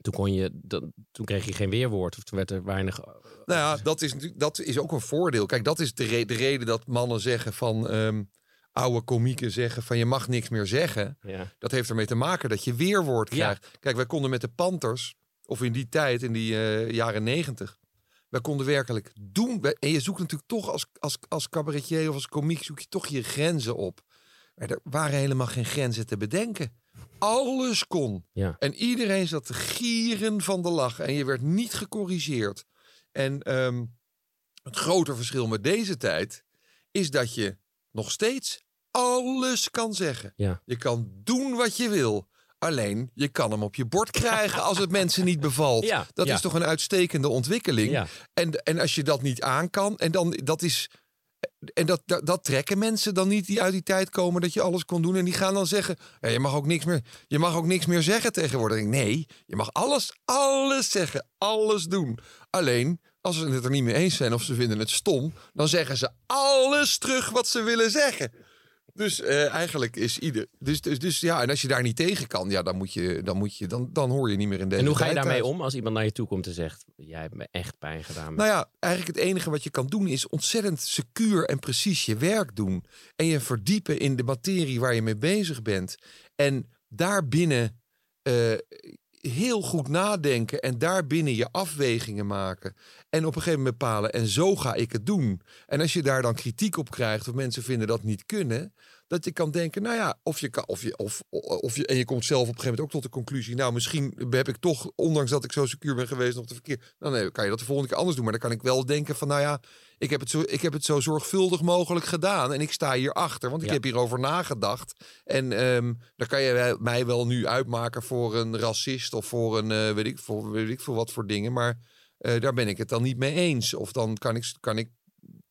Toen, kon je, dan, toen kreeg je geen weerwoord. Of toen werd er weinig... Nou ja, dat is, natuurlijk- dat is ook een voordeel. Kijk, dat is de, re- de reden dat mannen zeggen van... ehm, oude komieken zeggen van je mag niks meer zeggen. Ja. Dat heeft ermee te maken dat je weerwoord Ja. krijgt. Kijk, wij konden met de Panthers, of in die tijd, in die eh, jaren negentig... Wij konden werkelijk doen. wij- En je zoekt natuurlijk toch als, als, als cabaretier of als komiek... zoek je toch je grenzen op. Maar er waren helemaal geen grenzen te bedenken. Alles kon. Ja. En iedereen zat te gieren van de lach. En je werd niet gecorrigeerd. En ehm, het grote verschil met deze tijd... is dat je nog steeds alles kan zeggen. Ja. Je kan doen wat je wil. Alleen, je kan hem op je bord krijgen als het mensen niet bevalt. Ja, dat ja. is toch een uitstekende ontwikkeling. Ja. En, en als je dat niet aan kan, en dan dat is. En dat, dat, dat trekken mensen dan niet die uit die tijd komen dat je alles kon doen. En die gaan dan zeggen: je, mag ook niks meer, je mag ook niks meer zeggen tegenwoordig. Nee, je mag alles, alles zeggen, alles doen. Alleen als ze het er niet mee eens zijn of ze vinden het stom, dan zeggen ze alles terug wat ze willen zeggen. Dus eh, eigenlijk is ieder. Dus, dus, dus ja, en als je daar niet tegen kan, ja, dan moet je, dan moet je, dan, dan hoor je niet meer in deze. En hoe ga je daarmee thuis. om als iemand naar je toe komt en zegt... Jij hebt me echt pijn gedaan. Nou ja, eigenlijk het enige wat je kan doen is ontzettend secuur en precies je werk doen. En je verdiepen in de materie waar je mee bezig bent. En daarbinnen, eh, heel goed nadenken en daarbinnen je afwegingen maken. En op een gegeven moment bepalen, en zo ga ik het doen. En als je daar dan kritiek op krijgt, of mensen vinden dat niet kunnen, dat je kan denken, nou ja, of je kan, of je, of, of je, en je komt zelf op een gegeven moment ook tot de conclusie, nou, misschien heb ik toch, ondanks dat ik zo secuur ben geweest, nog de verkeer. Dan nee, kan je dat de volgende keer anders doen. Maar dan kan ik wel denken van, nou ja, ik heb het zo, ik heb het zo zorgvuldig mogelijk gedaan en ik sta hier achter, want ik Ja. heb hierover nagedacht. En ehm, dan kan je mij wel nu uitmaken voor een racist of voor een, eh, weet ik, voor weet ik veel wat voor dingen, maar eh, daar ben ik het dan niet mee eens. Of dan kan ik, kan ik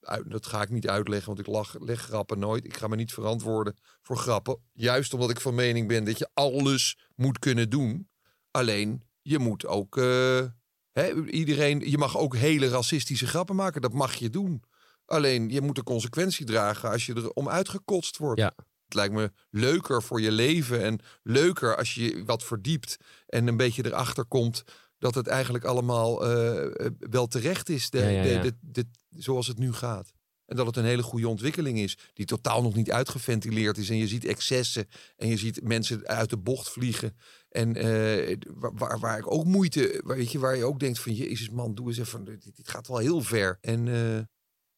uit, dat ga ik niet uitleggen, want ik lach, leg grappen nooit. Ik ga me niet verantwoorden voor grappen. Juist omdat ik van mening ben dat je alles moet kunnen doen. Alleen, je moet ook... eh, hè, iedereen, je mag ook hele racistische grappen maken. Dat mag je doen. Alleen, je moet de consequentie dragen als je er om uitgekotst wordt. Ja. Het lijkt me leuker voor je leven en leuker als je wat verdiept en een beetje erachter komt dat het eigenlijk allemaal eh, eh, wel terecht is, de, Ja, ja, ja. De, de, zoals het nu gaat. En dat het een hele goede ontwikkeling is, die totaal nog niet uitgeventileerd is. En je ziet excessen en je ziet mensen uit de bocht vliegen. En eh, waar, waar, ik ook moeite, weet je, waar je ook denkt van, jezus man, doe eens even, dit, dit gaat wel heel ver. En,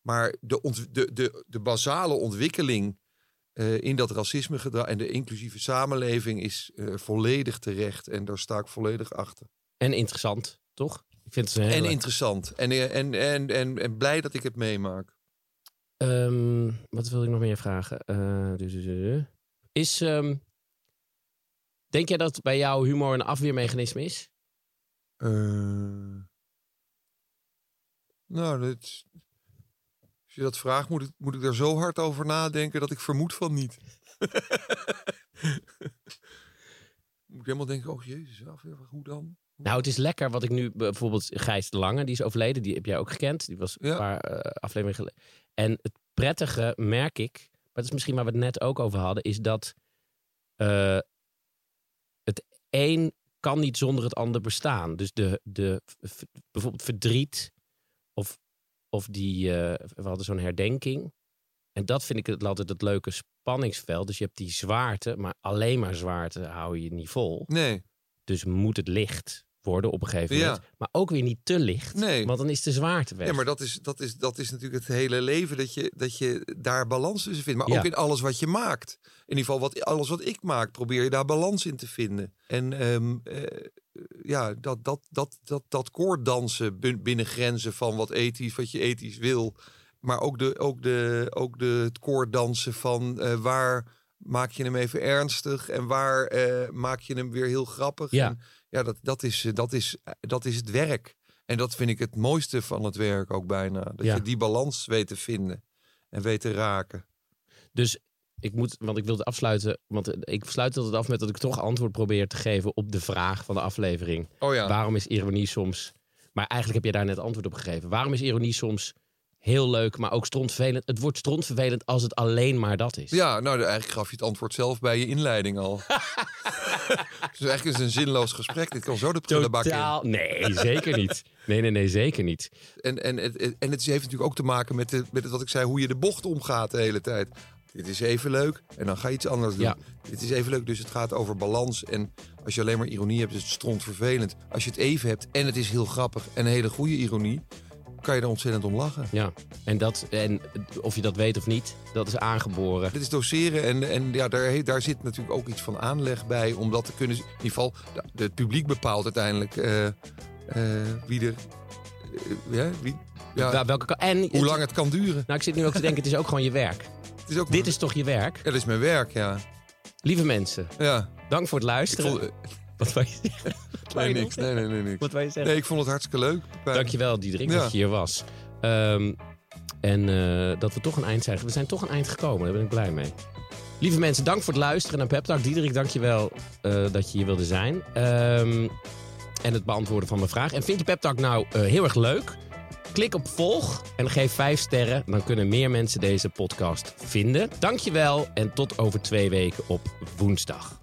maar de, ont, de, de, de basale ontwikkeling in dat racisme en de inclusieve samenleving is volledig terecht. En daar sta ik volledig achter. En interessant, toch? Ik vind het een En interessant. En, eh, en, en, en, en blij dat ik het meemaak. Ehm, wat wil ik nog meer vragen? Eh. Is, ehm, denk jij dat bij jou humor een afweermechanisme is? Eh, nou, dat, als je dat vraagt, moet ik, moet ik er zo hard over nadenken dat ik vermoed van niet. moet ik helemaal denken, oh jezus, afweer, hoe dan? Nou, het is lekker wat ik nu bijvoorbeeld Gijs de Lange, die is overleden, die heb jij ook gekend. Die was Ja. een paar eh, afleveringen geleden. En het prettige merk ik, maar dat is misschien waar we het net ook over hadden, is dat eh, het een kan niet zonder het ander bestaan. Dus de, de bijvoorbeeld verdriet of, of die, eh, we hadden zo'n herdenking. En dat vind ik het altijd het leuke spanningsveld. Dus je hebt die zwaarte, maar alleen maar zwaarte hou je niet vol. Nee, Dus moet het licht worden op een gegeven Ja. moment. Maar ook weer niet te licht. Nee. Want dan is de zwaarte weg. ja, maar dat is, dat, is, dat is natuurlijk het hele leven, dat je, dat je daar balans tussen vindt. Maar Ja. ook in alles wat je maakt. In ieder geval, wat, alles wat ik maak, probeer je daar balans in te vinden. En ehm, eh, ja, dat, dat, dat, dat, dat koorddansen bin- binnen grenzen van wat ethisch, wat je ethisch wil. Maar ook, de, ook, de, ook de, het koorddansen van eh, waar maak je hem even ernstig en waar eh, maak je hem weer heel grappig. Ja. En, ja, dat, dat, is, eh, dat, is, eh, dat is het werk. En dat vind ik het mooiste van het werk ook bijna. Dat Ja. je die balans weet te vinden en weet te raken. Dus ik moet, want ik wilde afsluiten. Want eh, ik sluit altijd af met dat ik toch antwoord probeer te geven op de vraag van de aflevering. Oh ja. Waarom is ironie soms. Maar eigenlijk heb je daar net antwoord op gegeven. Waarom is ironie soms heel leuk, maar ook strontvervelend? Het wordt strontvervelend als het alleen maar dat is. Ja, nou eigenlijk gaf je het antwoord zelf bij je inleiding al. dus eigenlijk is het een zinloos gesprek. Dit kan zo de prullenbak in. Totaal. Nee, zeker niet. Nee, nee, nee, zeker niet. En, en, het- en het heeft natuurlijk ook te maken met, de, met het, wat ik zei, hoe je de bocht omgaat de hele tijd. Dit is even leuk en dan ga je iets anders doen. Ja. Dit is even leuk, dus het gaat over balans. En als je alleen maar ironie hebt, is het stront vervelend. Als je het even hebt en het is heel grappig en een hele goede ironie, kan je er ontzettend om lachen. Ja, en, dat, en of je dat weet of niet, dat is aangeboren. Dit is doseren en, en ja, daar, daar zit natuurlijk ook iets van aanleg bij om dat te kunnen. In ieder geval, het publiek bepaalt uiteindelijk eh, wie er. ja, wie, ja, Wel- Welke, en hoe lang het kan duren. Nou, ik zit nu ook te denken, het is ook gewoon je werk. Het is ook Dit is toch je werk? Ja, dat is mijn werk, ja. Lieve mensen, ja. dank voor het luisteren. Wat wil je zeggen? Nee, niks. Nee, nee, nee, niks. Wat zeggen? Nee, ik vond het hartstikke leuk. Pepijn. Dankjewel, Diederik, Ja. dat je hier was. Ehm, en eh, dat we toch een eind zijn. We zijn toch een eind gekomen, daar ben ik blij mee. Lieve mensen, dank voor het luisteren naar Pep Talk. Diederik, dankjewel uh, dat je hier wilde zijn. Ehm, en het beantwoorden van mijn vraag. En vind je Pep Talk nou eh, heel erg leuk? Klik op volg en geef vijf sterren. Dan kunnen meer mensen deze podcast vinden. Dankjewel en tot over twee weken op woensdag.